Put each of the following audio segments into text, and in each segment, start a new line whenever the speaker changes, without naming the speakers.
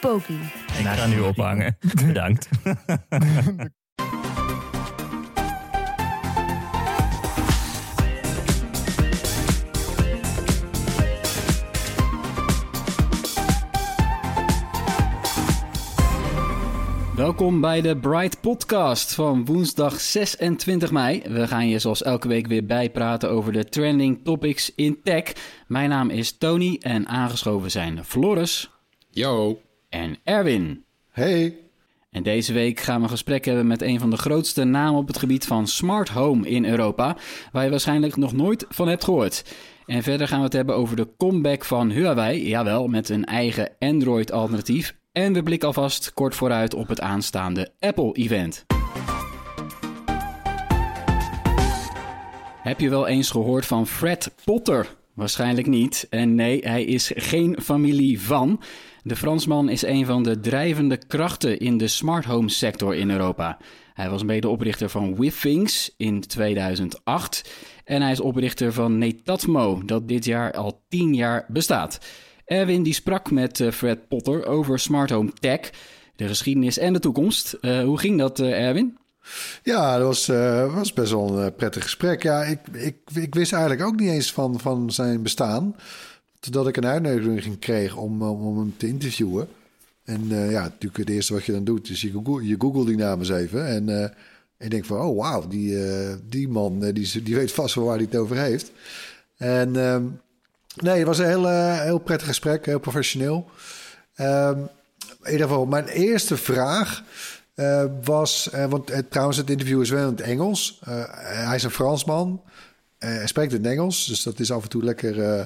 Poki.
Ik ga nu ophangen. Bedankt.
Welkom bij de Bright Podcast van woensdag 26 mei. We gaan je zoals elke week weer bijpraten over de trending topics in tech. Mijn naam is Tony en aangeschoven zijn Floris
Yo.
En Erwin.
Hey.
En deze week gaan we een gesprek hebben met een van de grootste namen op het gebied van smart home in Europa, waar je waarschijnlijk nog nooit van hebt gehoord. En verder gaan we het hebben over de comeback van Huawei, jawel, met een eigen Android-alternatief. En we blikken alvast kort vooruit op het aanstaande Apple-event. Heb je wel eens gehoord van Fred Potter? Waarschijnlijk niet. En nee, hij is geen familie van. De Fransman is een van de drijvende krachten in de smart home sector in Europa. Hij was medeoprichter van Withings in 2008 en hij is oprichter van Netatmo, dat dit jaar al 10 jaar bestaat. Erwin die sprak met eh, Fred Potter over smart home tech, de geschiedenis en de toekomst. Eh, hoe ging dat, eh, Erwin?
Ja, dat was, was best wel een prettig gesprek. Ja, ik, ik, ik wist eigenlijk ook niet eens van, van zijn bestaan. Totdat ik een uitnodiging kreeg om, om om hem te interviewen. En eh, ja, natuurlijk het eerste wat je dan doet, is je Google, die naam eens even. En eh, ik denk van, oh wauw, die, eh, die man eh, die, die weet vast wel waar hij het over heeft. En ehm, nee, het was een heel, eh, heel prettig gesprek, heel professioneel. Ehm, in ieder geval, mijn eerste vraag eh, was... eh, want eh, trouwens, het interview is wel in het Engels. Eh, hij is een Fransman. Eh, hij spreekt in het Engels, dus dat is af en toe lekker, eh,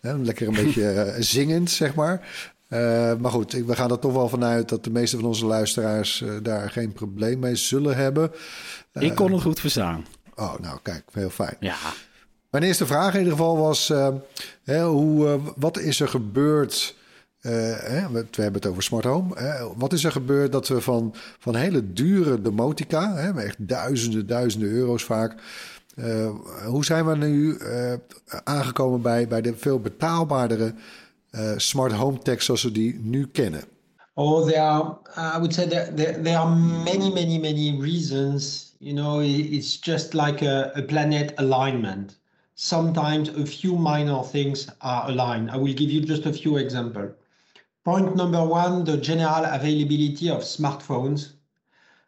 lekker een beetje eh, zingend, zeg maar. Eh, maar goed, ik- we gaan er toch wel vanuit dat de meeste van onze luisteraars eh, daar geen probleem mee zullen hebben.
Ik kon het goed verstaan.
Oh, nou kijk, heel fijn.
Ja,
Mijn eerste vraag in ieder geval was: hè, hoe, wat is er gebeurd? hè, we, we hebben het over smart home. Hè, wat is er gebeurd dat we van, van hele dure domotica, hè, echt duizenden, duizenden euro's vaak. Eh, hoe zijn we nu eh, aangekomen bij, bij de veel betaalbaardere eh, smart home tech zoals we die nu kennen?
Oh, there are, I would say that there, there are many, many, many reasons. You know, it's just like a, a planet alignment. Sometimes a few minor things are aligned. I will give you just a few examples. Point number one the general availability of smartphones,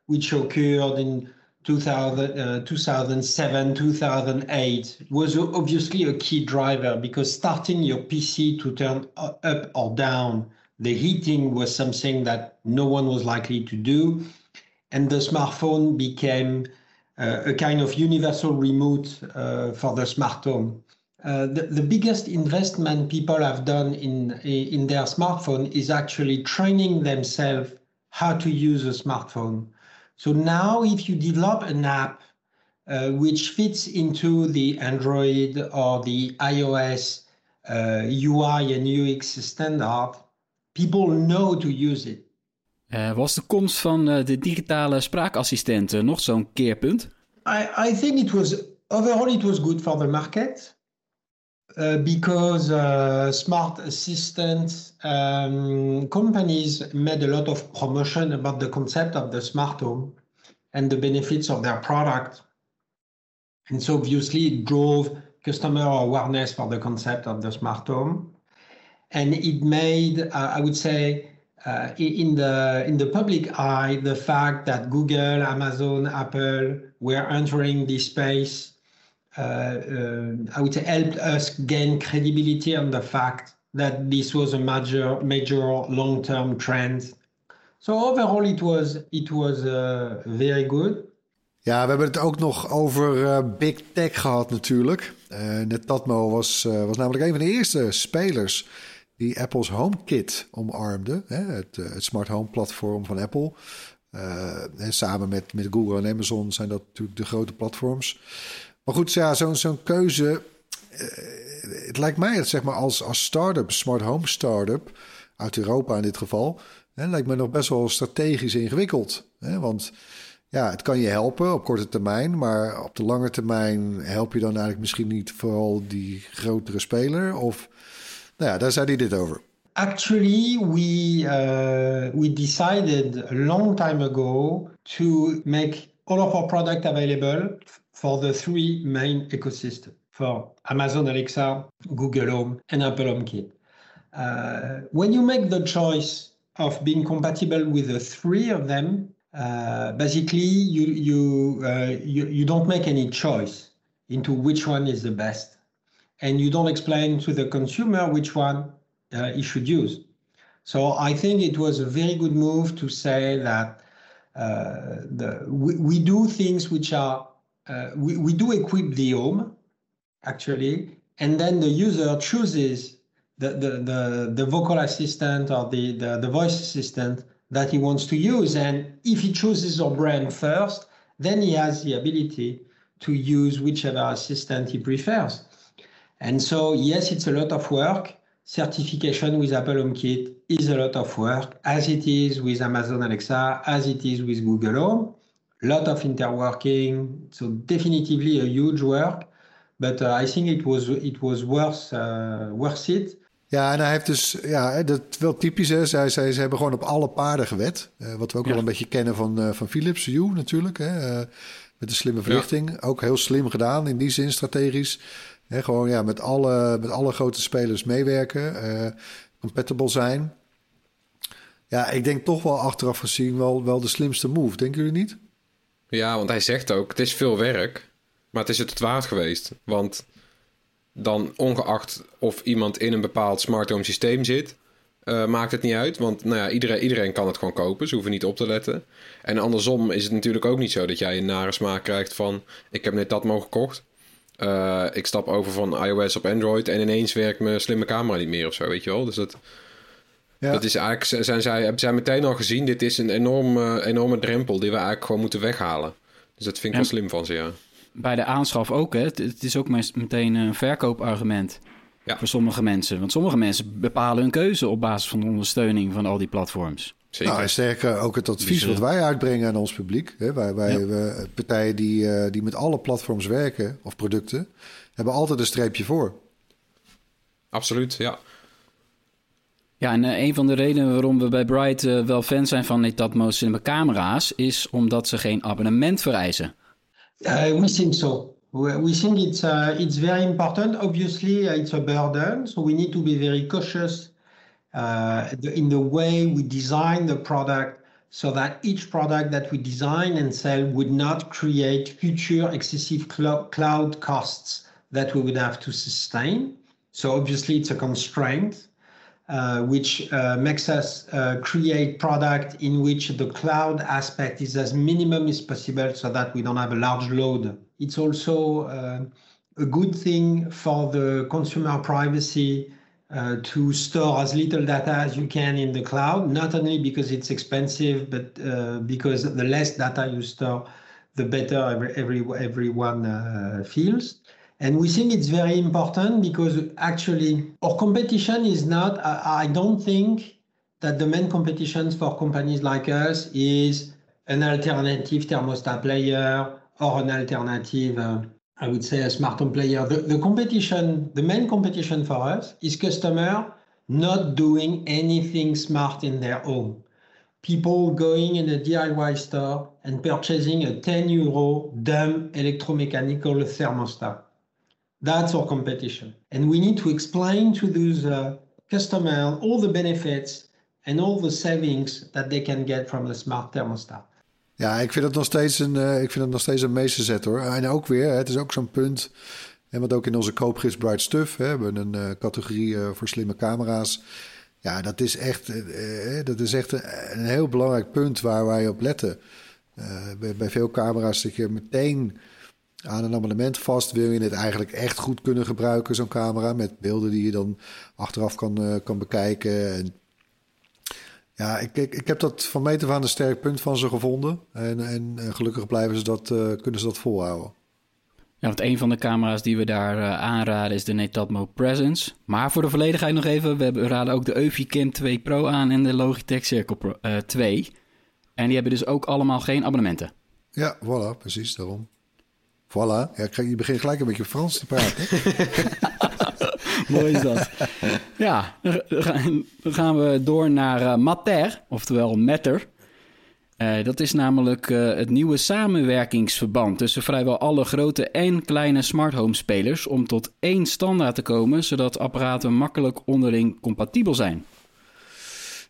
which occurred in 2000, uh, 2007, 2008, was obviously a key driver because starting your PC to turn up or down the heating was something that no one was likely to do. And the smartphone became uh, a kind of universal remote uh, for the smart home. Uh, the, the biggest investment people have done in, in their smartphone is actually training themselves how to use a smartphone. So now, if you develop an app uh, which fits into the Android or the iOS uh, UI and UX standard, people know to use it.
Eh, was de komst van eh, de digitale spraakassistenten nog zo'n keerpunt?
I, I think it was overall it was good for the market uh, because uh, smart assistant um, companies made a lot of promotion about the concept of the smart home and the benefits of their product, and so obviously it drove customer awareness for the concept of the smart home, and it made uh, I would say uh, in the in the public eye the fact that Google, Amazon, Apple were entering this space, I would say helped us gain credibility on the fact that this was a major major long term trend. So overall, it was it was uh, very good.
Ja, we hebben het ook nog over Big Tech gehad natuurlijk. Eh Netatmo was, was namelijk een van de eerste spelers die Apple's HomeKit omarmde. Hè, het, het smart home platform van Apple. Uh, en samen met, met Google en Amazon zijn dat natuurlijk de grote platforms. Maar goed, ja, zo'n zo'n keuze. het lijkt mij, zeg maar, als, als start-up, smart home start-up, uit Europa in dit geval, hè, lijkt me nog best wel strategisch ingewikkeld. Hè? Want ja, het kan je helpen op korte termijn, maar op de lange termijn help je dan eigenlijk misschien niet vooral die grotere speler? Of, nou ja, daar zei hij dit over.
Actually, we uh, we decided a long time ago to make all of our product available for the three main ecosystem for Amazon Alexa, Google Home, and Apple HomeKit. Uh, when you make the choice of being compatible with the three of them, uh, basically you you, uh, you you don't make any choice into which one is the best, and you don't explain to the consumer which one uh, he should use. So I think it was a very good move to say that uh, the we, we do things which are uh, we, we do equip the home actually, and then the user chooses the, the, the, the vocal assistant or the, the, the voice assistant that he wants to use. And if he chooses our brand first, then he has the ability to use whichever assistant he prefers. And so, yes, it's a lot of work. Certification with Apple HomeKit is a lot of work, as it is with Amazon Alexa, as it is with Google Home. Lot of interworking, so definitively a huge work. But uh, I think it was it was worth uh, worth it
Ja, en hij heeft dus, ja, dat is wel typisch. Hè. Zij, zij, ze hebben gewoon op alle paarden gewet. Uh, wat we ook wel een beetje kennen van, uh, van Philips Hue natuurlijk. Hè. Uh, met de slimme verlichting. Ook heel slim gedaan in die zin, strategisch. Hè, gewoon ja, met, alle, met alle grote spelers meewerken. compatible zijn. Ja, ik denk toch wel achteraf gezien wel, wel de slimste move. Denken jullie niet?
Ja, want hij zegt ook, het is veel werk. Maar het is het waard geweest. Want dan ongeacht of iemand in een bepaald smart home systeem zit, uh, maakt het niet uit. Want nou ja, iedereen, iedereen kan het gewoon kopen. Ze hoeven niet op te letten. En andersom is het natuurlijk ook niet zo dat jij een nare smaak krijgt van... ik heb net dat mogen gekocht. Uh, ik stap over van iOS op Android en ineens werkt mijn slimme camera niet meer of zo, weet je wel. Dus dat, ja. dat is eigenlijk, zijn zij, hebben zij meteen al gezien, dit is een enorme, enorme drempel die we eigenlijk gewoon moeten weghalen. Dus dat vind ik wel slim van ze, ja
bij de aanschaf ook. Hè? Het, is ook meteen een verkoopargument ja. voor sommige mensen. Want sommige mensen bepalen hun keuze op basis van de ondersteuning van al die platforms.
Zeker. Nou, sterker ook het advies wat eh, wij uitbrengen aan ons publiek. Hè? Wij, wij we, partijen die, uh, die met alle platforms werken of producten, hebben altijd een streepje voor.
Absoluut, ja.
Ja, en uh, een van de redenen waarom we bij Bright uh, wel fan zijn van Netatmo Cinema camera's... is omdat ze geen abonnement vereisen.
Uh, we think so. We think it's uh, it's very important. Obviously, it's a burden, so we need to be very cautious in the way we design the product, so that each product that we design and sell would not create future excessive cl cloud costs that we would have to sustain. So obviously, it's a constraint. Uh, which uh, makes us uh, create product in which the cloud aspect is as minimum as possible so that we don't have a large load. It's also uh, a good thing for the consumer privacy uh, to store as little data as you can in the cloud, not only because it's expensive, but because the less data you store, the better every, every everyone feels. And we think it's very important because actually our competition is not, I, don't think that the main competition for companies like us is an alternative thermostat player or an alternative, uh, I would say, a smart home player. The, the competition, the main competition for us is customer not doing anything smart in their home. People going in a DIY store and purchasing a 10 euro dumb electromechanical thermostat. That's our competition. And we need to explain to those uh, customers all the benefits and all the savings that they can get from the smart thermostat.
Ja, ik vind het nog steeds een, uh, ik vind het nog steeds een meesterzet hoor. En ook weer, het is ook zo'n punt. En wat ook in onze koopgids Bright Stuff hè, hebben een uh, categorie uh, voor slimme camera's. Ja, dat is echt, dat is echt een, heel belangrijk punt waar wij op letten. Bij, bij, veel camera's zit je meteen aan een abonnement vast. Wil je het eigenlijk echt goed kunnen gebruiken, zo'n camera, met beelden die je dan achteraf kan, uh, kan bekijken. En Ja, ik, ik, ik heb dat van meet af aan een sterk punt van ze gevonden. En, en eh, gelukkig blijven ze dat, eh, kunnen ze dat volhouden.
Ja, want een van de camera's die we daar eh, aanraden is de Netatmo Presence. Maar voor de volledigheid nog even, we hebben- we raden ook de Eufy 2 Pro aan en de Logitech Circle Pro, eh, 2. En die hebben dus ook allemaal geen abonnementen.
Ja, voilà, precies daarom. Voilà. Ja, je begint gelijk een beetje Frans te praten.
Mooi is dat. ja, dan gaan- we door naar eh, Matter, oftewel Matter. Eh, dat is namelijk eh, het nieuwe samenwerkingsverband tussen vrijwel alle grote en kleine smart home spelers om tot één standaard te komen, zodat apparaten makkelijk onderling compatibel zijn.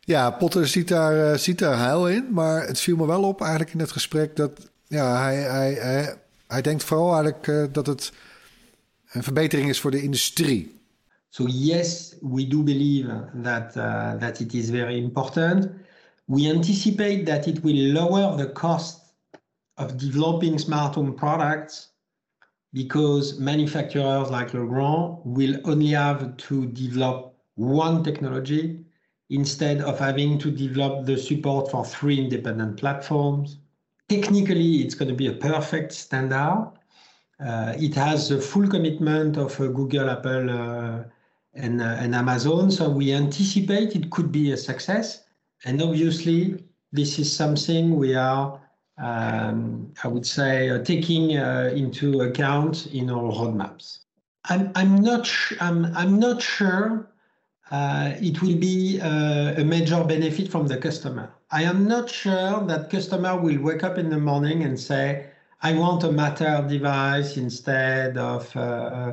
Ja, Potter ziet daar, ziet daar heil in. Maar het viel me wel op eigenlijk in het gesprek dat ja, hij, hij, hij, hij denkt vooral eigenlijk eh, dat het een verbetering is voor de industrie.
So yes, we do believe that uh, that it is very important. We anticipate that it will lower the cost of developing smart home products because manufacturers like Legrand will only have to develop one technology instead of having to develop the support for three independent platforms. Technically, it's going to be a perfect standard. Uh, it has the full commitment of uh, Google, Apple, uh, and, uh, and Amazon. So we anticipate it could be a success. And obviously, this is something we are, um, I would say, uh, taking uh, into account in our roadmaps. I'm, I'm not sh- I'm, I'm not sure it will be a major benefit from the customer. I am not sure that customer will wake up in the morning and say, I want a Matter device instead of uh,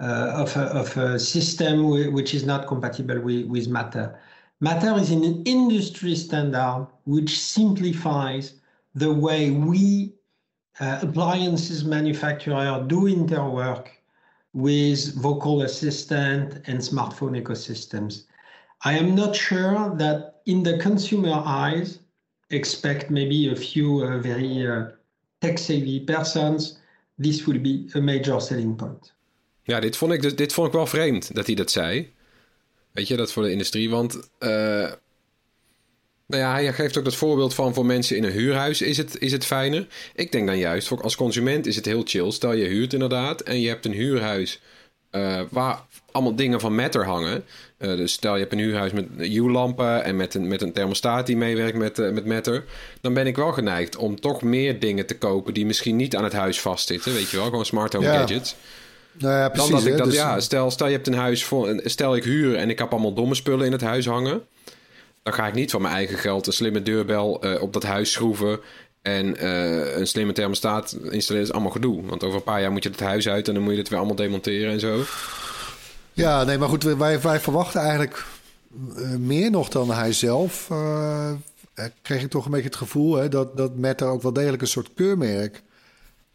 uh, of, a, of a system whi- which is not compatible with, with Matter. Matter is an industry standard which simplifies the way we uh, appliances manufacturer do interwork with vocal assistant and smartphone ecosystems. I am not sure that in the consumer eyes, expect maybe a few uh, very uh, tech savvy persons, this will be a major selling point.
Ja, dit vond, ik, dus- dit vond ik wel vreemd dat hij dat zei. Weet je, dat voor de industrie. Want eh, nou ja, hij geeft ook dat voorbeeld van voor mensen in een huurhuis is het, is het fijner. Ik denk dan juist, als consument is het heel chill. Stel je huurt inderdaad en je hebt een huurhuis eh, waar allemaal dingen van Matter hangen. Eh, dus stel je hebt een huurhuis met U-lampen en met een, met een thermostaat die meewerkt met, eh, met Matter. Dan ben ik wel geneigd om toch meer dingen te kopen die misschien niet aan het huis vastzitten. Weet je wel, gewoon smart home
Ja.
gadgets.
Nou ja, precies.
Dan dat ik dat,
dus-
ja, stel, stel je hebt een huis voor, stel ik huur en ik heb allemaal domme spullen in het huis hangen. Dan ga ik niet van mijn eigen geld een slimme deurbel op dat huis schroeven en eh, een slimme thermostaat installeren. Is allemaal gedoe. Want over een paar jaar moet je het huis uit en dan moet je het weer allemaal demonteren en zo.
Ja, nee, maar goed, wij, wij verwachten eigenlijk eh, meer nog dan hij zelf. eh, kreeg ik toch een beetje het gevoel hè, dat, dat Meta ook wel degelijk een soort keurmerk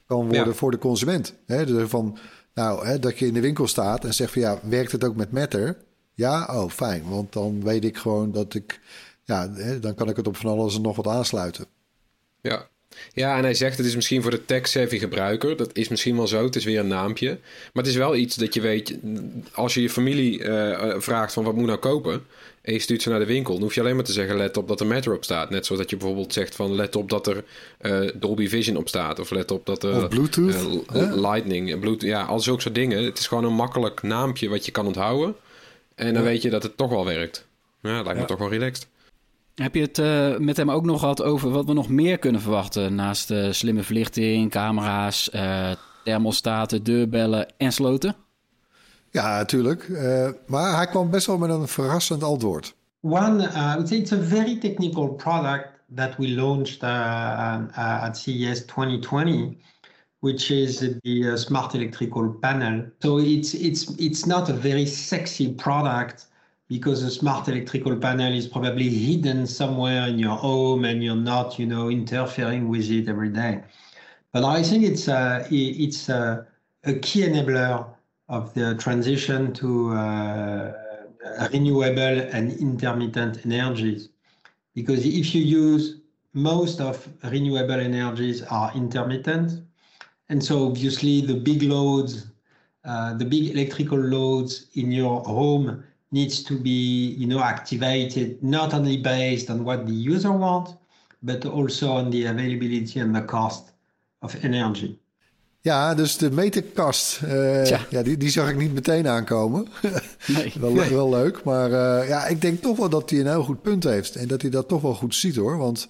kan worden
Ja.
voor de consument. Hè, dus van, nou, hè, dat je in de winkel staat en zegt van ja, werkt het ook met Matter? Ja, oh fijn, want dan weet ik gewoon dat ik, ja, hè, dan kan ik het op van alles en nog wat aansluiten.
Ja. Ja, en hij zegt het is misschien voor de tech-savvy gebruiker. Dat is misschien wel zo. Het is weer een naampje. Maar het is wel iets dat je weet. Als je je familie eh, eh, vraagt van wat moet nou kopen. En je stuurt ze naar de winkel. Dan hoef je alleen maar te zeggen let op dat er Matter op staat. Net zoals dat je bijvoorbeeld zegt van let op dat er eh, Dolby Vision op staat. Of let op dat er
Of Bluetooth?
Lightning, Bluetooth. Ja, al zulke soort dingen. Het is gewoon een makkelijk naampje wat je kan onthouden. En dan weet je dat het toch wel werkt. Ja, lijkt me toch wel relaxed.
Heb je het eh, met hem ook nog gehad over wat we nog meer kunnen verwachten naast eh, slimme verlichting, camera's, eh, thermostaten, deurbellen en sloten?
Ja, natuurlijk. Eh, maar hij kwam best wel met een verrassend antwoord.
One, uh, I would say it's a very technical product that we launched uh, uh, at CES 2020, which is the uh, smart electrical panel. So it's it's it's not a very sexy product because the smart electrical panel is probably hidden somewhere in your home and you're not, you know, interfering with it every day. But I think it's uh, i- it's uh, a key enabler of the transition to uh, renewable and intermittent energies. Because if you use most of renewable energies are intermittent, and so obviously the big loads, uh, the big electrical loads in your home needs to be you know activated not only based on what the user wants but also on the availability and the cost of energy
ja, dus de meterkast, uh, ja. die, die zag ik niet meteen aankomen. Nee. wel, nee. wel leuk, maar uh, ja, ik denk toch wel dat hij een heel goed punt heeft. En dat hij dat toch wel goed ziet hoor. Want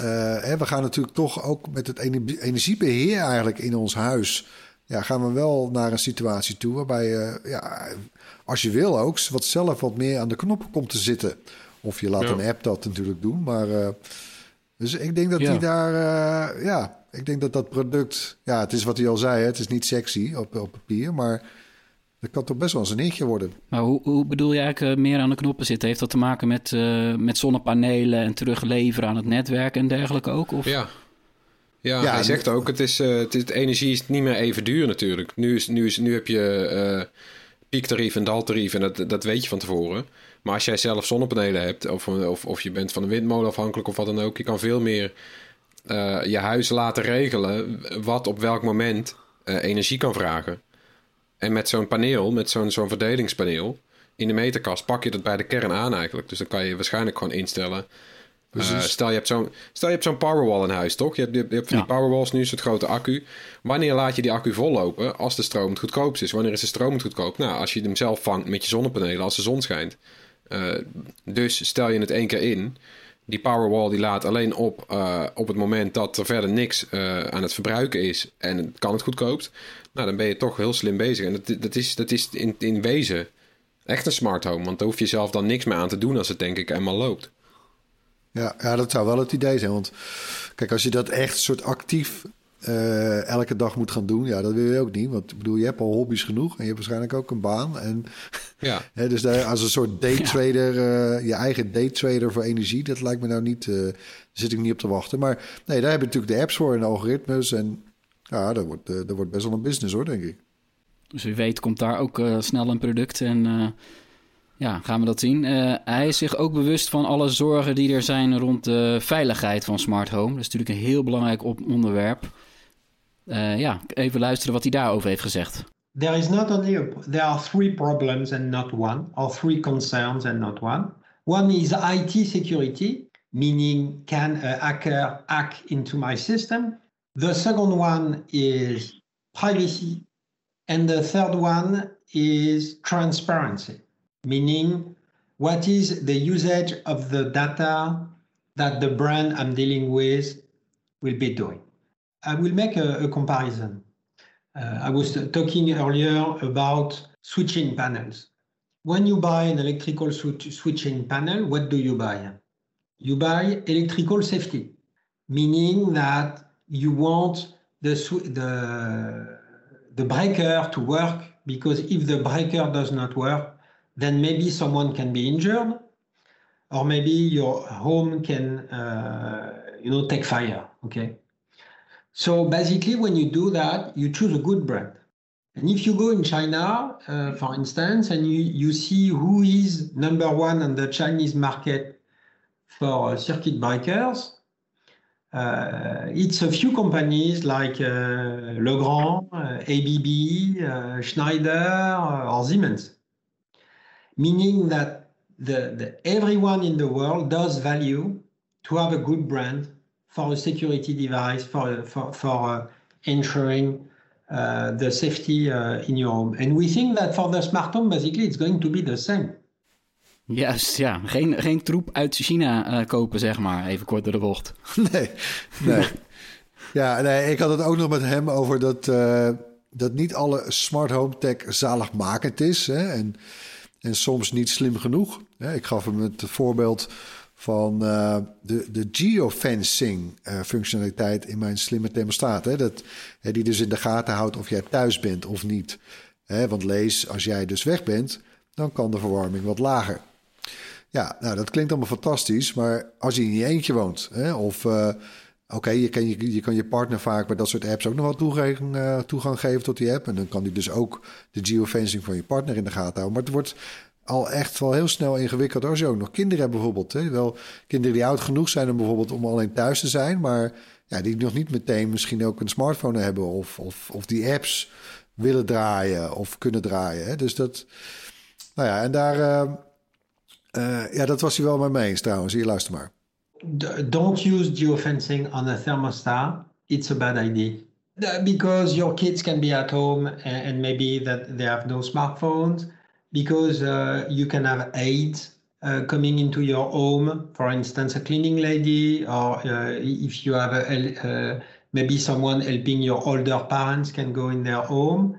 uh, hè, we gaan natuurlijk toch ook met het energiebeheer eigenlijk in ons huis... Ja, gaan we wel naar een situatie toe waarbij je, ja, als je wil ook, wat zelf wat meer aan de knoppen komt te zitten. Of je laat ja. een app dat natuurlijk doen, maar... dus ik denk dat hij daar, ja, ik denk dat dat product, ja, het is wat hij al zei, hè, het is niet sexy op, op papier, maar dat kan toch best wel eens een eentje worden.
Maar hoe, hoe bedoel je eigenlijk eh, meer aan de knoppen zitten? Heeft dat te maken met, uh, met zonnepanelen en terugleveren aan het netwerk en dergelijke ook? Of?
Ja. Ja, ja, hij zegt ook, het is, uh, het is, energie is niet meer even duur natuurlijk. Nu, is, nu, is, nu heb je uh, piektarief en daltarief en dat, dat weet je van tevoren. Maar als jij zelf zonnepanelen hebt of, of, of je bent van een windmolen afhankelijk of wat dan ook... je kan veel meer uh, je huis laten regelen wat op welk moment energie kan vragen. En met zo'n paneel, met zo'n zo'n verdelingspaneel in de meterkast, pak je dat bij de kern aan eigenlijk. Dus dan kan je waarschijnlijk gewoon instellen. Uh, stel je hebt zo'n stel je hebt zo'n powerwall in huis, toch? Je hebt, je hebt van die powerwalls nu, zo'n grote accu. Wanneer laat je die accu vollopen? Als de stroom het goedkoopst is. Wanneer is de stroom het goedkoop? Nou, als je hem zelf vangt met je zonnepanelen als de zon schijnt. Uh, dus stel je het één keer in die Powerwall die laat alleen op uh, op het moment dat er verder niks aan het verbruiken is en het kan het goedkoopt. Nou, dan ben je toch heel slim bezig. En dat, dat is, dat is in, in wezen echt een smart home. Want daar hoef je zelf dan niks meer aan te doen als het denk ik eenmaal loopt.
Ja, ja, dat zou wel het idee zijn. Want kijk, als je dat echt soort actief uh, elke dag moet gaan doen. Ja, dat wil je ook niet. Want ik bedoel, je hebt al hobby's genoeg en je hebt waarschijnlijk ook een baan. En, ja. hè, dus daar, als een soort daytrader, ja. uh, je eigen daytrader voor energie, dat lijkt me nou niet, uh, daar zit ik niet op te wachten. Maar nee, daar heb je natuurlijk de apps voor en de algoritmes. En ja, dat wordt, dat wordt best wel een business hoor, denk ik.
Dus wie weet komt daar ook snel een product en ja, gaan we dat zien. hij is zich ook bewust van alle zorgen die er zijn rond de veiligheid van smart home. Dat is natuurlijk een heel belangrijk onderwerp. Uh, ja, even luisteren wat hij daarover heeft gezegd.
There is not only a, there are three problems and not one, or three concerns and not one. One is IT security, meaning can a hacker hack into my system? The second one is privacy, and the third one is transparency, meaning what is the usage of the data that the brand I'm dealing with will be doing. I will make a, a comparison. Uh, I was talking earlier about switching panels. When you buy an electrical switching panel, what do you buy? You buy electrical safety, meaning that you want the, the, the breaker to work because if the breaker does not work, then maybe someone can be injured or maybe your home can uh, you know take fire okay so basically, when you do that, you choose a good brand. And if you go in China, uh, for instance, and you, you see who is number one on the Chinese market for uh, circuit breakers, uh, it's a few companies like uh, Legrand, uh, ABB, uh, Schneider, or Siemens. Meaning that the, the, everyone in the world does value to have a good brand for a security device, for, for, for uh, ensuring uh, the safety uh, in your home. And we think that for the smart home, basically, it's going to be the same.
Juist, ja. Geen, geen troep uit China uh, kopen, zeg maar. Even kort door de bocht.
Nee, nee. ja, nee, ik had het ook nog met hem over dat, uh, dat niet alle smart home tech zaligmakend is. Hè? En, en soms niet slim genoeg. Ik gaf hem het voorbeeld van uh, de, de geofencing uh, functionaliteit in mijn slimme thermostaat. Dat, die dus in de gaten houdt of jij thuis bent of niet. Want lees, als jij dus weg bent, dan kan de verwarming wat lager. Ja, nou, dat klinkt allemaal fantastisch, maar als je in je eentje woont, hè, of oké, je, kan je, je kan je partner vaak bij dat soort apps ook nog wel toegang, toegang geven tot die app. En dan kan die dus ook de geofencing van je partner in de gaten houden. Maar het wordt al echt wel heel snel ingewikkeld als je ook nog kinderen hebt bijvoorbeeld. Hè? Wel kinderen die oud genoeg zijn om bijvoorbeeld om alleen thuis te zijn, maar ja, die nog niet meteen misschien ook een smartphone hebben of, of, of die apps willen draaien of kunnen draaien. Hè? Dus dat, Nou ja, en daar... Uh, uh, ja, dat was hij wel met me eens trouwens. Hier, luister maar.
Don't use geofencing on a thermostat. It's a bad idea. Because your kids can be at home and, maybe that they have no smartphones. Because uh, you can have aides uh, coming into your home, for instance, a cleaning lady, or uh, if you have a, uh, maybe someone helping your older parents can go in their home.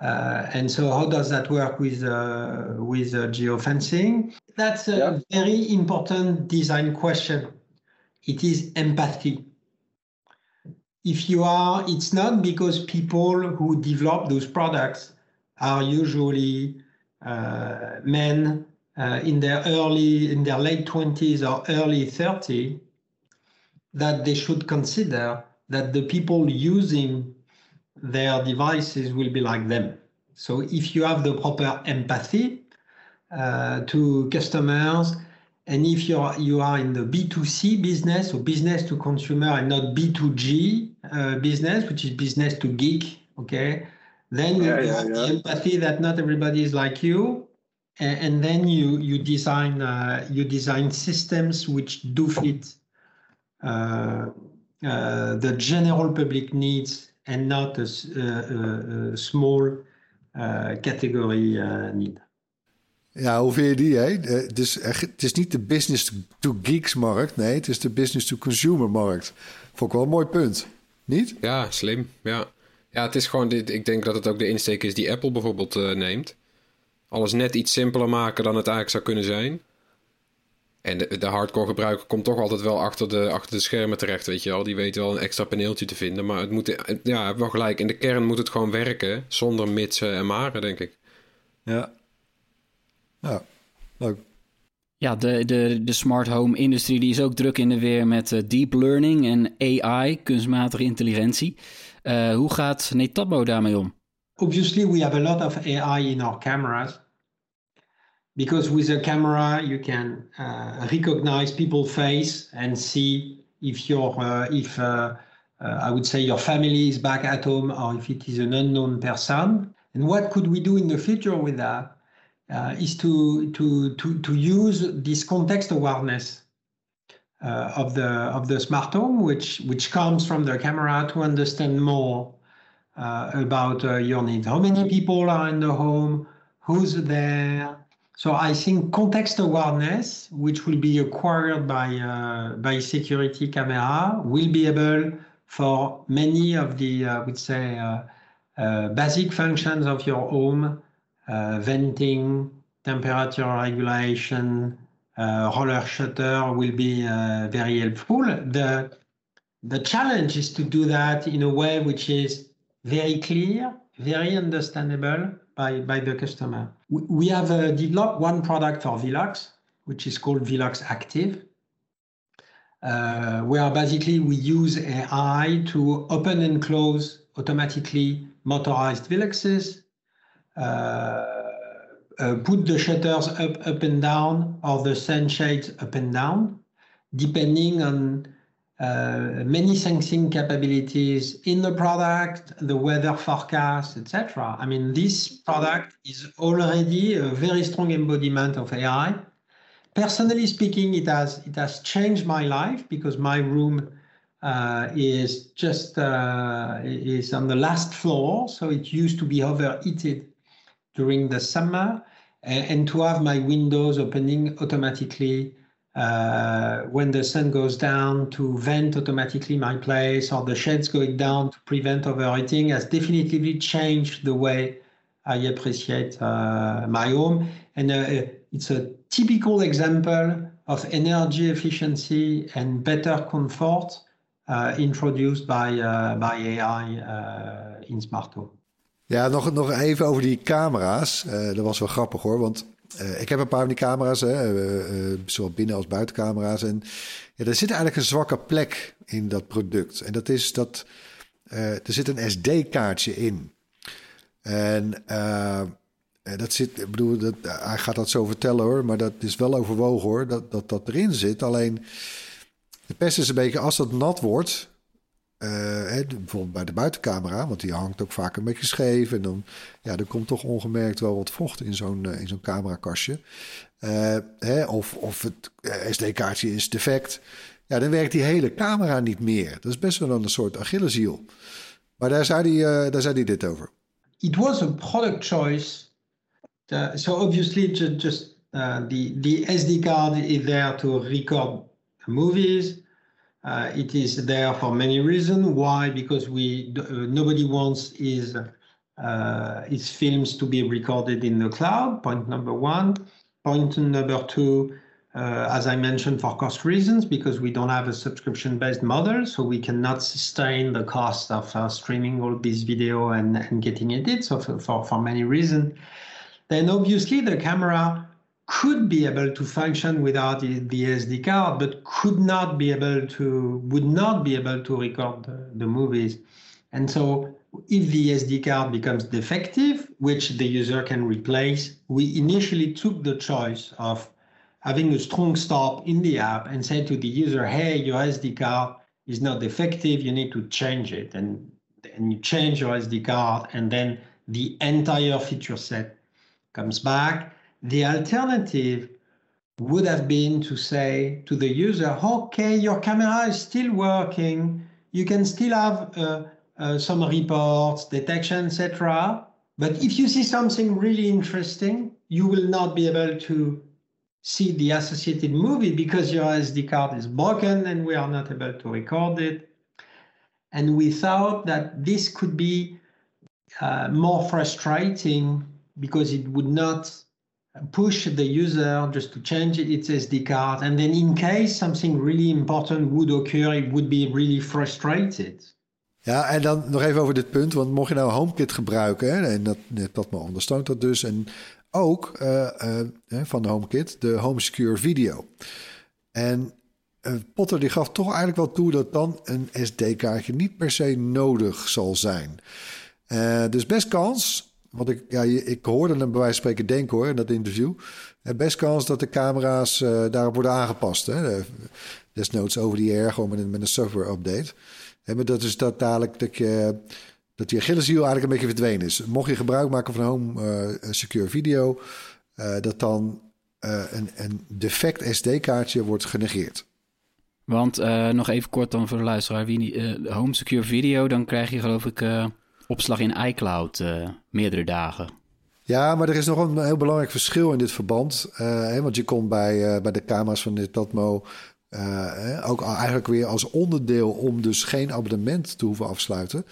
Uh, and so, how does that work with uh, with geofencing? That's a yeah. very important design question. It is empathy. If you are, it's not because people who develop those products are usually men uh, in their early, in their late 20s or early 30, that they should consider that the people using their devices will be like them. So if you have the proper empathy uh, to customers, and if you're you are in the B2C business or business to consumer and not B2G uh, business, which is business to geek, okay, then yeah, you yeah, have yeah. the empathy that not everybody is like you, and, and then you you design uh, you design systems which do fit uh, uh, the general public needs and not a, a, a small uh, category uh, need.
Ja, hoe vind je die? Hè? Het, is, het is niet de business-to-geeks-markt. Nee, het is de business-to-consumer-markt. Vond ik wel een mooi punt. Niet?
Ja, slim. Ja, ja het is gewoon... Dit, ik denk dat het ook de insteek is die Apple bijvoorbeeld uh, neemt alles net iets simpeler maken dan het eigenlijk zou kunnen zijn. En de, de hardcore gebruiker komt toch altijd wel achter de, achter de schermen terecht, weet je wel. Die weet wel een extra paneeltje te vinden. Maar het moet, ja, wel gelijk. In de kern moet het gewoon werken, zonder mitsen en maren, denk ik.
Ja. Ja, leuk.
Ja, de, de, de smart home industrie die is ook druk in de weer met uh, deep learning en AI, kunstmatige intelligentie. Uh, hoe gaat Netatmo daarmee om?
Obviously, we have a lot of AI in our cameras. because with a camera you can uh, recognize people face and see if your uh, if uh, uh, I would say your family is back at home or if it is an unknown person. And what could we do in the future with that? Uh, is to to to to use this context awareness uh, of the of the smart home, which which comes from the camera, to understand more about your needs. How many people are in the home? Who's there? So I think context awareness, which will be acquired by uh, by security camera, will be able for many of the, I would say, uh, uh, basic functions of your home, uh, venting, temperature regulation, uh, roller shutter will be uh, very helpful. The the challenge is to do that in a way which is very clear, very understandable, by, by the customer. We have uh, developed one product for Velox, which is called Velox Active, uh, where basically we use AI to open and close automatically motorized Veloxes, uh, uh, put the shutters up, up and down or the sun shades up and down, depending on uh, many sensing capabilities in the product, the weather forecast, etc. I mean, this product is already a very strong embodiment of AI. Personally speaking, it has it has changed my life because my room uh, is just uh, is on the last floor, so it used to be overheated during the summer, and, to have my windows opening automatically uh, when the sun goes down to vent automatically my place or the shades going down to prevent overheating has definitively changed the way I appreciate uh, my home. And uh, it's a typical example of energy efficiency and better comfort uh, introduced by, uh, by AI uh, in smart home.
Ja, nog, nog even over die camera's. dat was wel grappig hoor, want Uh, ik heb een paar van die camera's, hè, uh, zowel binnen- als buitencamera's. En ja, er zit eigenlijk een zwakke plek in dat product. En dat is dat er zit een SD-kaartje in. En dat zit, ik bedoel, dat, hij gaat dat zo vertellen hoor, maar dat is wel overwogen hoor, dat dat, dat erin zit. Alleen de pest is een beetje, als dat nat wordt, eh, hè, bijvoorbeeld bij de buitencamera, want die hangt ook vaak een beetje scheef. En dan ja, er komt toch ongemerkt wel wat vocht in zo'n uh, in zo'n camerakastje. Uh, hè, of, of het SD-kaartje is defect. Ja, dan werkt die hele camera niet meer. Dat is best wel een soort Achilleshiel. Maar daar zei hij, daar zei hij dit over.
It was a product choice. Uh, so obviously, just uh, the the SD card is there to record movies. Uh, it is there for many reasons. Why? Because we uh, nobody wants his uh, his films to be recorded in the cloud. Point number one. Point number two. Uh, as I mentioned, for cost reasons, because we don't have a subscription-based model, so we cannot sustain the cost of uh, streaming all this video and, and getting it. So for, for, for many reasons, then obviously the camera could be able to function without the, SD card, but could not be able to, would not be able to record the, the movies. And so if the SD card becomes defective, which the user can replace, we initially took the choice of having a strong stop in the app and say to the user, hey, your SD card is not defective, you need to change it. And, and you change your SD card, and then the entire feature set comes back the alternative would have been to say to the user, okay, your camera is still working. You can still have uh, uh, some reports, detection, etc. But if you see something really interesting, you will not be able to see the associated movie because your SD card is broken and we are not able to record it. And we thought that this could be uh, more frustrating because it would not push the user just to change its SD card. And then in case something really important would occur, it would be really frustrated.
Ja, en dan nog even over dit punt. Want mocht je nou HomeKit gebruiken, hè, en dat, maar ondersteunt dat dus. En ook uh, uh, van HomeKit, de Home Secure Video. En uh, Potter die gaf toch eigenlijk wel toe dat dan een SD-kaartje niet per se nodig zal zijn. dus best kans want ik, ja, ik hoorde hem bij wijze van spreken denken hoor, in dat interview. best kans dat de camera's uh, daarop worden aangepast. Hè? Desnoods over die air, gewoon met een, met een software update. En maar dat is dat dadelijk dat je dat die Achilleshiel eigenlijk een beetje verdwenen is. Mocht je gebruik maken van Home uh, Secure Video, dat dan een, een defect SD-kaartje wordt genegeerd.
Want nog even kort dan voor de luisteraar. Wie, Home Secure Video, dan krijg je geloof ik opslag in iCloud uh, meerdere dagen.
Ja, maar er is nog een heel belangrijk verschil in dit verband. Uh, want je kon bij, uh, bij de camera's van dit Tatmo ook eigenlijk weer als onderdeel om dus geen abonnement te hoeven afsluiten.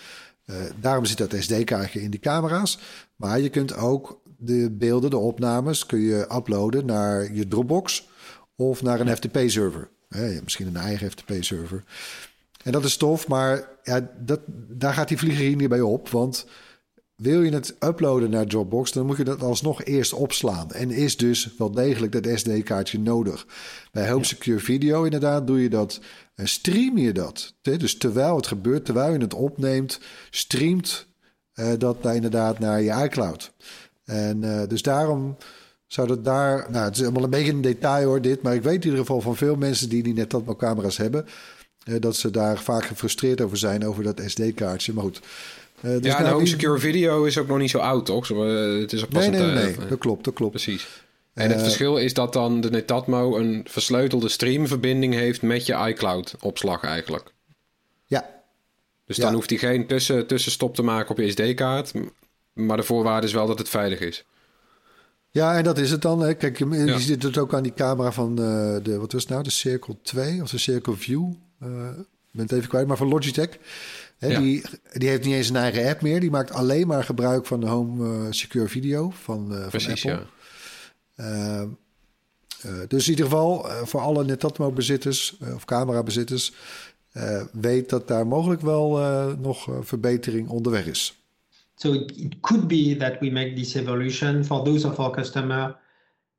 daarom zit dat SD-kaartje in die camera's. Maar je kunt ook de beelden, de opnames, kun je uploaden naar je Dropbox of naar een FTP-server. misschien een eigen FTP-server. En dat is tof, maar ja, dat, daar gaat die vlieger hier niet bij op. Want wil je het uploaden naar Dropbox, dan moet je dat alsnog eerst opslaan. En is dus wel degelijk dat SD-kaartje nodig. Bij Home Secure Video inderdaad doe je dat, en stream je dat. Dus terwijl het gebeurt, terwijl je het opneemt, streamt uh, dat daar inderdaad naar je iCloud. En uh, dus daarom zou dat daar... Nou, het is allemaal een beetje een detail hoor, dit. Maar ik weet in ieder geval van veel mensen die, die net dat camera's hebben dat ze daar vaak gefrustreerd over zijn, over dat SD-kaartje. Maar goed.
Uh, dus ja, nou, Home Secure Video is ook nog niet zo oud, toch? Uh, het is pas
nee, nee, nee, nee, dat klopt, dat klopt.
Precies. En het uh, verschil is dat dan de Netatmo een versleutelde streamverbinding heeft met je iCloud-opslag eigenlijk.
Ja.
Dus dan hoeft hij geen tussen, tussenstop te maken op je SD-kaart. Maar de voorwaarde is wel dat het veilig is.
Ja, en dat is het dan. Hè. Kijk, je, ja. ziet het ook aan die camera van de, wat was het nou, de Circle 2 of de Circle View. Uh, ben het even kwijt, maar van Logitech. Hè, die, die heeft niet eens een eigen app meer. Die maakt alleen maar gebruik van de Home uh, Secure Video van, uh, Precies, van Apple. Ja. dus in ieder geval voor alle Netatmo-bezitters of camera-bezitters... weet dat daar mogelijk wel nog verbetering onderweg is.
So it, it could be that we make this evolution for those of our customers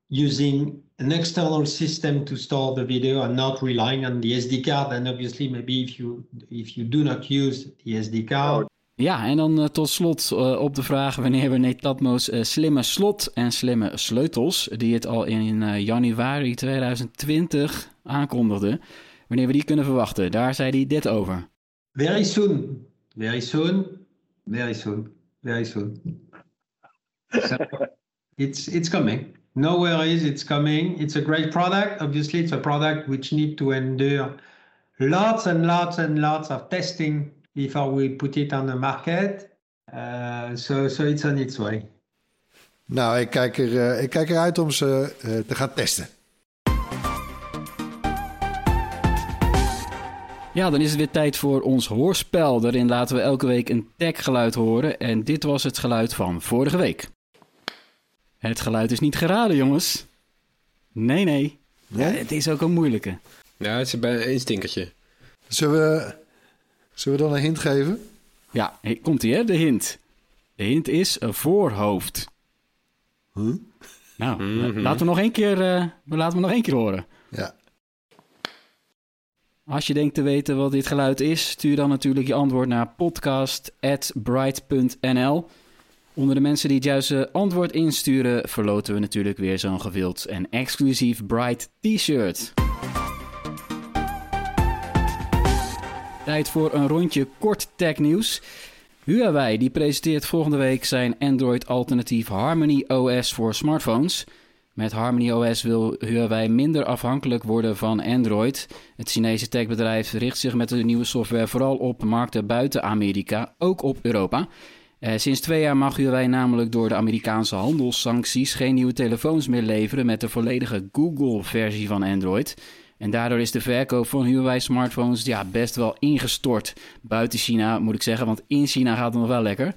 using an external system to store the video and not relying on the SD card. And obviously, maybe if you if you do not use the SD card.
Ja, en dan uh, tot slot uh, op de vraag wanneer we Netatmo's uh, slimme slot en slimme sleutels, die het al in januari 2020 aankondigde, wanneer we die kunnen verwachten. Daar zei hij dit over.
Very soon. Very soon. Very soon. Very soon. So it's it's coming. No worries, it's coming. It's a great product. Obviously, it's a product which need to endure lots and lots and lots of testing before we put it on the market. Uh, so, so it's on its way.
Nou, ik kijk, er, uh, ik kijk eruit om ze uh, te gaan testen.
Ja, dan is het weer tijd voor ons hoorspel. Daarin laten we elke week een tech-geluid horen. En dit was het geluid van vorige week. Het geluid is niet geraden, jongens. Nee, nee. Ja, het is ook een moeilijke.
Ja, het is een stinkertje.
Zullen we, zullen we dan een hint geven?
Ja, komt-ie, hè, de hint. De hint is een voorhoofd.
Huh?
Nou, mm-hmm. laten we nog één keer, uh, laten we nog één keer horen.
Ja.
Als je denkt te weten wat dit geluid is, stuur dan natuurlijk je antwoord naar podcast.bright.nl. Onder de mensen die het juiste antwoord insturen, verloten we natuurlijk weer zo'n gewild en exclusief Bright T-shirt. Tijd voor een rondje kort technieuws. Huawei die presenteert volgende week zijn Android-alternatief Harmony OS voor smartphones. Met Harmony OS wil Huawei minder afhankelijk worden van Android. Het Chinese techbedrijf richt zich met de nieuwe software vooral op markten buiten Amerika, ook op Europa. Eh, sinds twee jaar mag Huawei namelijk door de Amerikaanse handelssancties geen nieuwe telefoons meer leveren met de volledige Google-versie van Android. En daardoor is de verkoop van Huawei-smartphones ja, best wel ingestort. Buiten China moet ik zeggen, want in China gaat het nog wel lekker.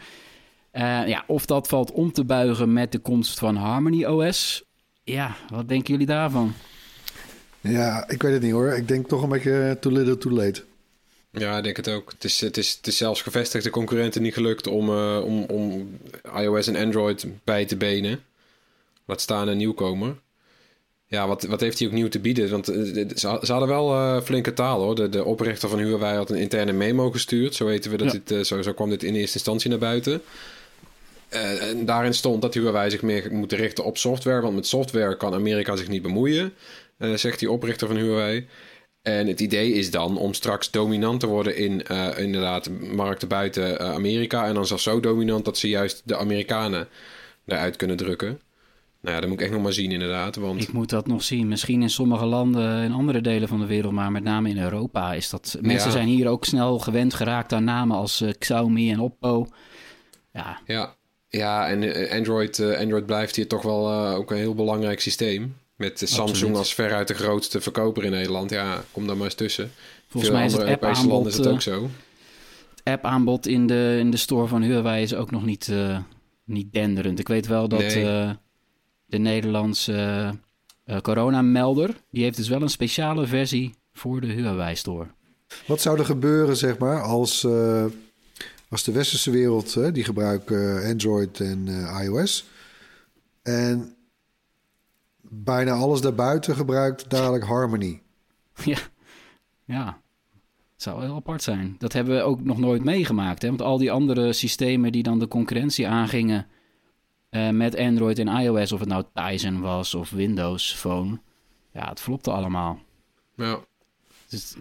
Uh, ja, of dat valt om te buigen met de komst van Harmony OS. Ja, wat denken jullie daarvan?
Ja, ik weet het niet hoor. Ik denk toch een beetje too little too late.
Ja, ik denk het ook. Het is, het is, het is zelfs gevestigde concurrenten niet gelukt om, uh, om, om iOS en Android bij te benen. Laat staan een nieuwkomer. Ja, wat, wat heeft hij ook nieuw te bieden? Want uh, ze, hadden wel uh, flinke taal hoor. De, de oprichter van Huawei had een interne memo gestuurd. Zo weten we dat dit, uh, zo, zo kwam dit in eerste instantie naar buiten. en daarin stond dat Huawei zich meer moet richten op software. Want met software kan Amerika zich niet bemoeien. zegt die oprichter van Huawei. En het idee is dan om straks dominant te worden in uh, inderdaad markten buiten uh, Amerika. En dan zelfs zo dominant dat ze juist de Amerikanen eruit kunnen drukken. Nou ja, dat moet ik echt nog maar zien inderdaad. Want...
Ik moet dat nog zien. Misschien in sommige landen in andere delen van de wereld, maar met name in Europa is dat... Mensen ja. zijn hier ook snel gewend geraakt aan namen als uh, Xiaomi en Oppo. Ja,
ja. ja en Android, Android blijft hier toch wel ook een heel belangrijk systeem. Met Samsung als veruit de grootste verkoper in Nederland. Ja, kom daar maar eens tussen.
Volgens Veel mij is het Europese landen
is het ook zo.
Het app-aanbod in de, in de store van Huawei is ook nog niet, uh, niet denderend. Ik weet wel dat nee. uh, de Nederlandse uh, coronamelder... die heeft dus wel een speciale versie voor de Huawei-store.
Wat zou er gebeuren, zeg maar, als, als de westerse wereld... die gebruiken Android en iOS... En bijna alles daarbuiten gebruikt dadelijk Harmony.
Ja, ja. Het zou heel apart zijn. Dat hebben we ook nog nooit meegemaakt. Hè? Want al die andere systemen die dan de concurrentie aangingen uh, met Android en iOS, of het nou Tizen was of Windows Phone, ja, het flopte allemaal.
Ja. Dus,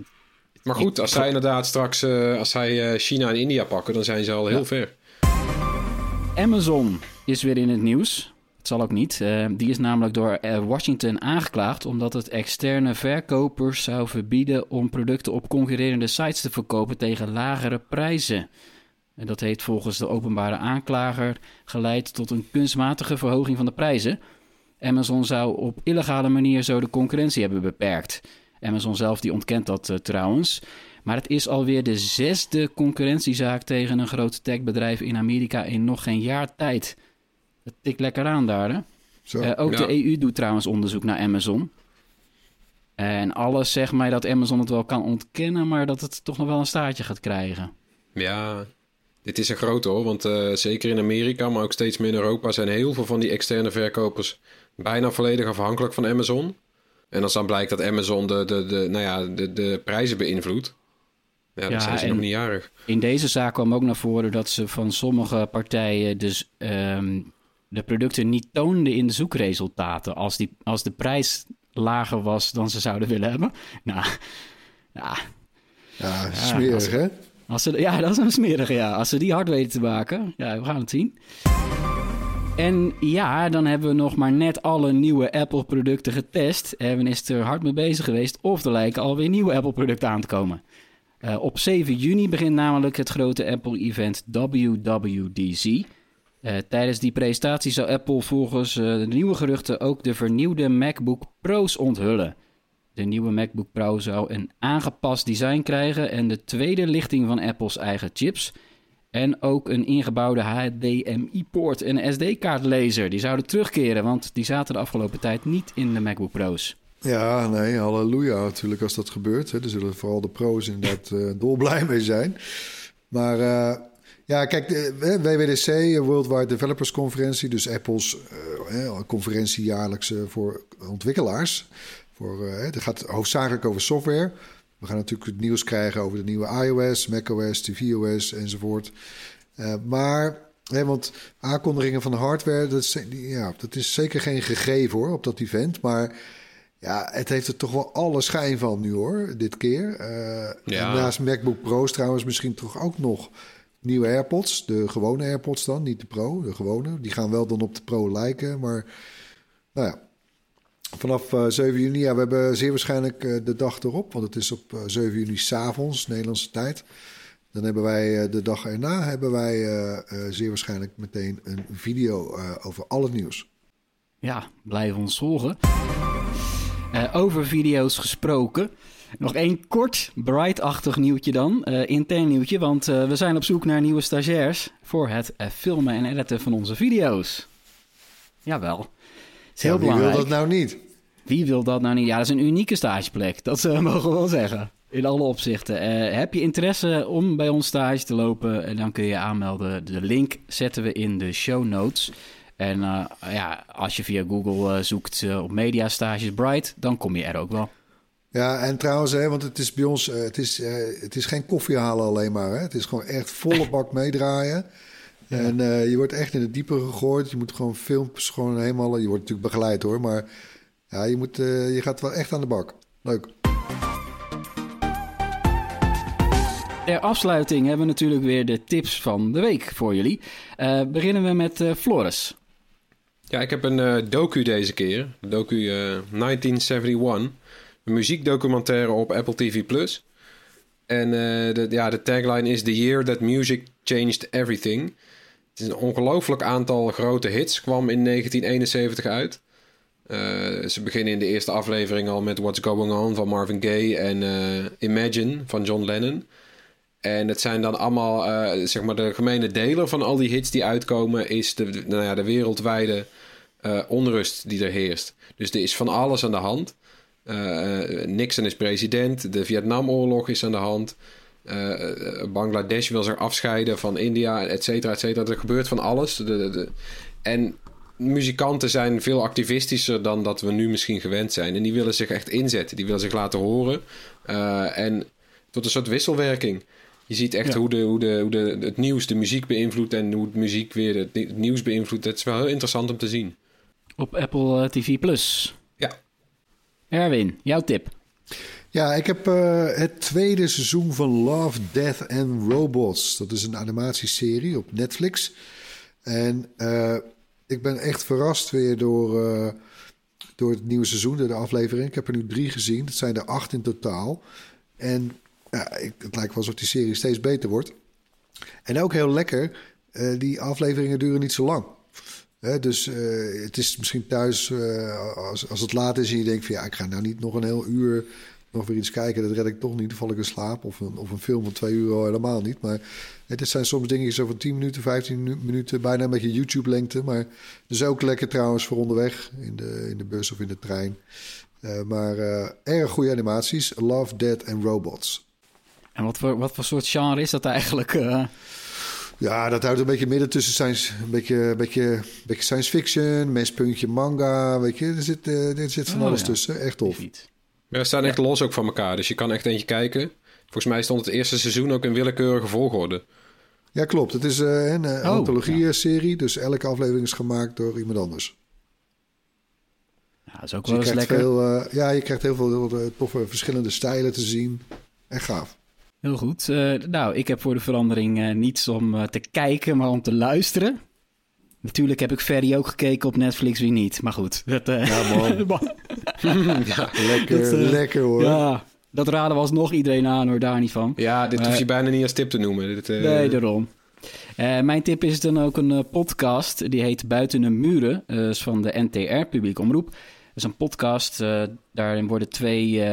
maar goed, als zij inderdaad straks, uh, als zij uh, China en India pakken, dan zijn ze al heel ja. ver.
Amazon is weer in het nieuws. Het zal ook niet. Uh, die is namelijk door Washington aangeklaagd omdat het externe verkopers zou verbieden om producten op concurrerende sites te verkopen tegen lagere prijzen. En dat heeft volgens de openbare aanklager geleid tot een kunstmatige verhoging van de prijzen. Amazon zou op illegale manier zo de concurrentie hebben beperkt. Amazon zelf die ontkent dat uh, trouwens. Maar het is alweer de zesde concurrentiezaak tegen een groot techbedrijf in Amerika in nog geen jaar tijd. Dat tikt lekker aan daar, hè? Zo. Uh, ook ja. de EU doet trouwens onderzoek naar Amazon. En alles zegt mij dat Amazon het wel kan ontkennen, maar dat het toch nog wel een staartje gaat krijgen.
Ja, dit is een grote hoor, want uh, zeker in Amerika, maar ook steeds meer in Europa zijn heel veel van die externe verkopers bijna volledig afhankelijk van Amazon. En als dan blijkt dat Amazon de, de, de, nou ja, de, de prijzen beïnvloedt, ja, dan ja, zijn ze nog niet jarig.
In deze zaak kwam ook naar voren dat ze van sommige partijen dus um, de producten niet toonden in de zoekresultaten. Als, die, als de prijs lager was dan ze zouden willen hebben. Nou, ja.
Ja, smerig hè?
Als ze, ja, dat is een smerige, ja. Als ze die hard weten te maken. Ja, we gaan het zien. En ja, dan hebben we nog maar net alle nieuwe Apple-producten getest. Erwin is er hard mee bezig geweest. Of er lijken alweer nieuwe Apple-producten aan te komen. Uh, op 7 juni begint namelijk het grote Apple-event WWDC. Uh, tijdens die presentatie zou Apple volgens uh, de nieuwe geruchten ook de vernieuwde MacBook Pro's onthullen. De nieuwe MacBook Pro zou een aangepast design krijgen en de tweede lichting van Apple's eigen chips. En ook een ingebouwde HDMI-poort en SD-kaartlezer. Die zouden terugkeren, want die zaten de afgelopen tijd niet in de MacBook Pro's.
Ja, nee, halleluja natuurlijk als dat gebeurt. Hè. Er zullen vooral de pro's inderdaad uh, dolblij mee zijn. Maar ja, kijk, de WWDC, Worldwide Developers Conferentie... dus Apple's uh, conferentie jaarlijks voor ontwikkelaars... Voor, uh, het gaat hoofdzakelijk over software. We gaan natuurlijk het nieuws krijgen over de nieuwe iOS, macOS, tvOS enzovoort. Uh, maar, hè, want aankondigingen van de hardware, dat is, ja, dat is zeker geen gegeven hoor, op dat event. Maar ja, het heeft er toch wel alle schijn van nu hoor, dit keer. Uh, ja. naast MacBook Pro's trouwens misschien toch ook nog nieuwe AirPods. De gewone AirPods dan, niet de Pro, de gewone. Die gaan wel dan op de Pro lijken, maar nou ja, Vanaf uh, 7 juni, ja, we hebben zeer waarschijnlijk uh, de dag erop, want het is op uh, 7 juni s'avonds, Nederlandse tijd. Dan hebben wij de dag erna hebben wij zeer waarschijnlijk meteen een video over al het nieuws.
Ja, blijf ons volgen. over video's gesproken. Nog één kort, bright-achtig nieuwtje dan. intern nieuwtje, want we zijn op zoek naar nieuwe stagiairs voor het filmen en editen van onze video's. Jawel. Het is heel
ja, wie
belangrijk.
wil dat nou niet?
Wie wil dat nou niet? Ja, dat is een unieke stageplek. Dat uh, mogen we wel zeggen. In alle opzichten. Uh, heb je interesse om bij ons stage te lopen? En dan kun je aanmelden. De link zetten we in de show notes. En uh, ja, als je via Google zoekt op Media Stages Bright, dan kom je er ook wel.
Ja, en trouwens, hè, want het is bij ons, het is, het is geen koffie halen alleen maar. Hè. Het is gewoon echt volle bak meedraaien. Ja. En je wordt echt in het diepe gegooid. Je moet gewoon filmpjes gewoon helemaal... Je wordt natuurlijk begeleid hoor, maar ja, je, moet, uh, je gaat wel echt aan de bak. Leuk.
Ter afsluiting hebben we natuurlijk weer de tips van de week voor jullie. Uh, beginnen we met uh, Floris.
Ja, ik heb een docu deze keer. Docu 1971. Muziekdocumentaire op Apple TV+. En de, ja, de tagline is... The year that music changed everything. Het is een ongelooflijk aantal grote hits. Kwam in 1971 uit. Uh, ze beginnen in de eerste aflevering al met What's Going On van Marvin Gaye en uh, Imagine van John Lennon. En het zijn dan allemaal, zeg maar, de gemene deler van al die hits die uitkomen, is de, nou ja, de wereldwijde onrust die er heerst. Dus er is van alles aan de hand. Nixon is president, de Vietnamoorlog is aan de hand. Bangladesh wil zich afscheiden van India, et cetera, et cetera. Er gebeurt van alles. De, de, de, en muzikanten zijn veel activistischer dan dat we nu misschien gewend zijn. En die willen zich echt inzetten. Die willen zich laten horen. Uh, en wordt een soort wisselwerking. Je ziet echt ja. hoe, de, hoe, de, hoe de, het nieuws de muziek beïnvloedt en hoe het muziek weer het, het nieuws beïnvloedt. Het is wel heel interessant om te zien.
Op Apple TV Plus. Erwin, jouw tip.
Ja, ik heb uh, het tweede seizoen van Love, Death and Robots. Dat is een animatieserie op Netflix. En uh, ik ben echt verrast weer door, uh, door het nieuwe seizoen, door de aflevering. Ik heb er nu drie gezien. Het zijn er acht in totaal. En ja, ik, het lijkt wel alsof die serie steeds beter wordt. En ook heel lekker, die afleveringen duren niet zo lang. Dus uh, het is misschien thuis, als, als het laat is en je denkt van ja, ik ga nou niet nog een heel uur nog weer iets kijken. Dat red ik toch niet. Dan val ik in slaap. Of een, of een film van twee uur al helemaal niet. Maar het zijn soms dingen zo van 10 minuten, 15 minuten. Bijna een beetje YouTube-lengte. Maar dus ook lekker trouwens voor onderweg. In de, in de bus of in de trein. Uh, maar erg goede animaties. Love, Dead and Robots.
En wat voor, wat voor soort genre is dat eigenlijk?
Ja, dat houdt een beetje midden tussen science, een beetje, een beetje, een beetje science fiction, mespuntje manga, weet je. Er zit, er zit van oh, alles ja. tussen. Echt tof.
Ja, we staan echt los ook van elkaar, dus je kan echt eentje kijken. Volgens mij stond het eerste seizoen ook in willekeurige volgorde.
Ja, klopt. Het is uh, een uh, oh, antologie-serie, ja. dus elke aflevering is gemaakt door iemand anders.
Ja, dat is ook dus wel eens lekker.
Veel, uh, ja, je krijgt heel veel toffe verschillende stijlen te zien. Echt gaaf.
Heel goed. Uh, nou, ik heb voor de verandering uh, niets om uh, te kijken, maar om te luisteren. Natuurlijk heb ik Ferry ook gekeken op Netflix, wie niet. Maar goed. Dat,
ja, man. ja, lekker, dat, lekker hoor.
Ja, dat raden was nog iedereen aan hoor, daar niet van.
Ja, dit hoef je bijna niet als tip te noemen. Dit,
Nee, daarom. mijn tip is dan ook een podcast. Die heet Buiten de Muren. Is van de NTR, Publiek Omroep. Dat is een podcast. daarin worden twee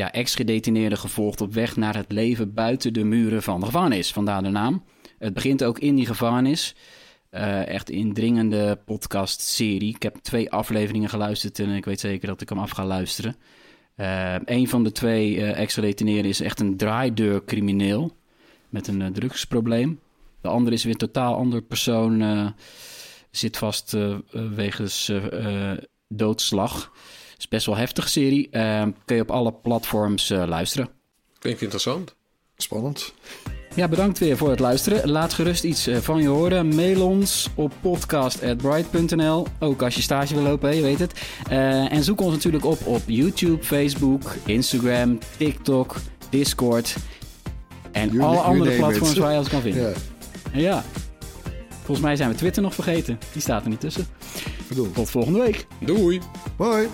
ja, ex-gedetineerden gevolgd op weg naar het leven buiten de muren van de gevangenis. Vandaar de naam. Het begint ook in die gevangenis. Uh, echt indringende podcast-serie. Ik heb twee afleveringen geluisterd en ik weet zeker dat ik hem af ga luisteren. Uh, een van de twee uh, ex-gedetineerden is echt een draaideurcrimineel met een drugsprobleem. De andere is weer een totaal ander persoon, zit vast wegens doodslag is best wel heftige serie. Uh, kun je op alle platforms uh, luisteren.
Klinkt interessant.
Spannend.
Ja, bedankt weer voor het luisteren. Laat gerust iets eh, van je horen. Mail ons op podcast.bright.nl. Ook als je stage wil lopen, je weet het. Uh, en zoek ons natuurlijk op op YouTube, Facebook, Instagram, TikTok, Discord. En alle andere platforms waar je ons kan vinden. Ja. ja. Volgens mij zijn we Twitter nog vergeten. Die staat er niet tussen.
Bedoel.
Tot volgende week.
Doei.
Bye.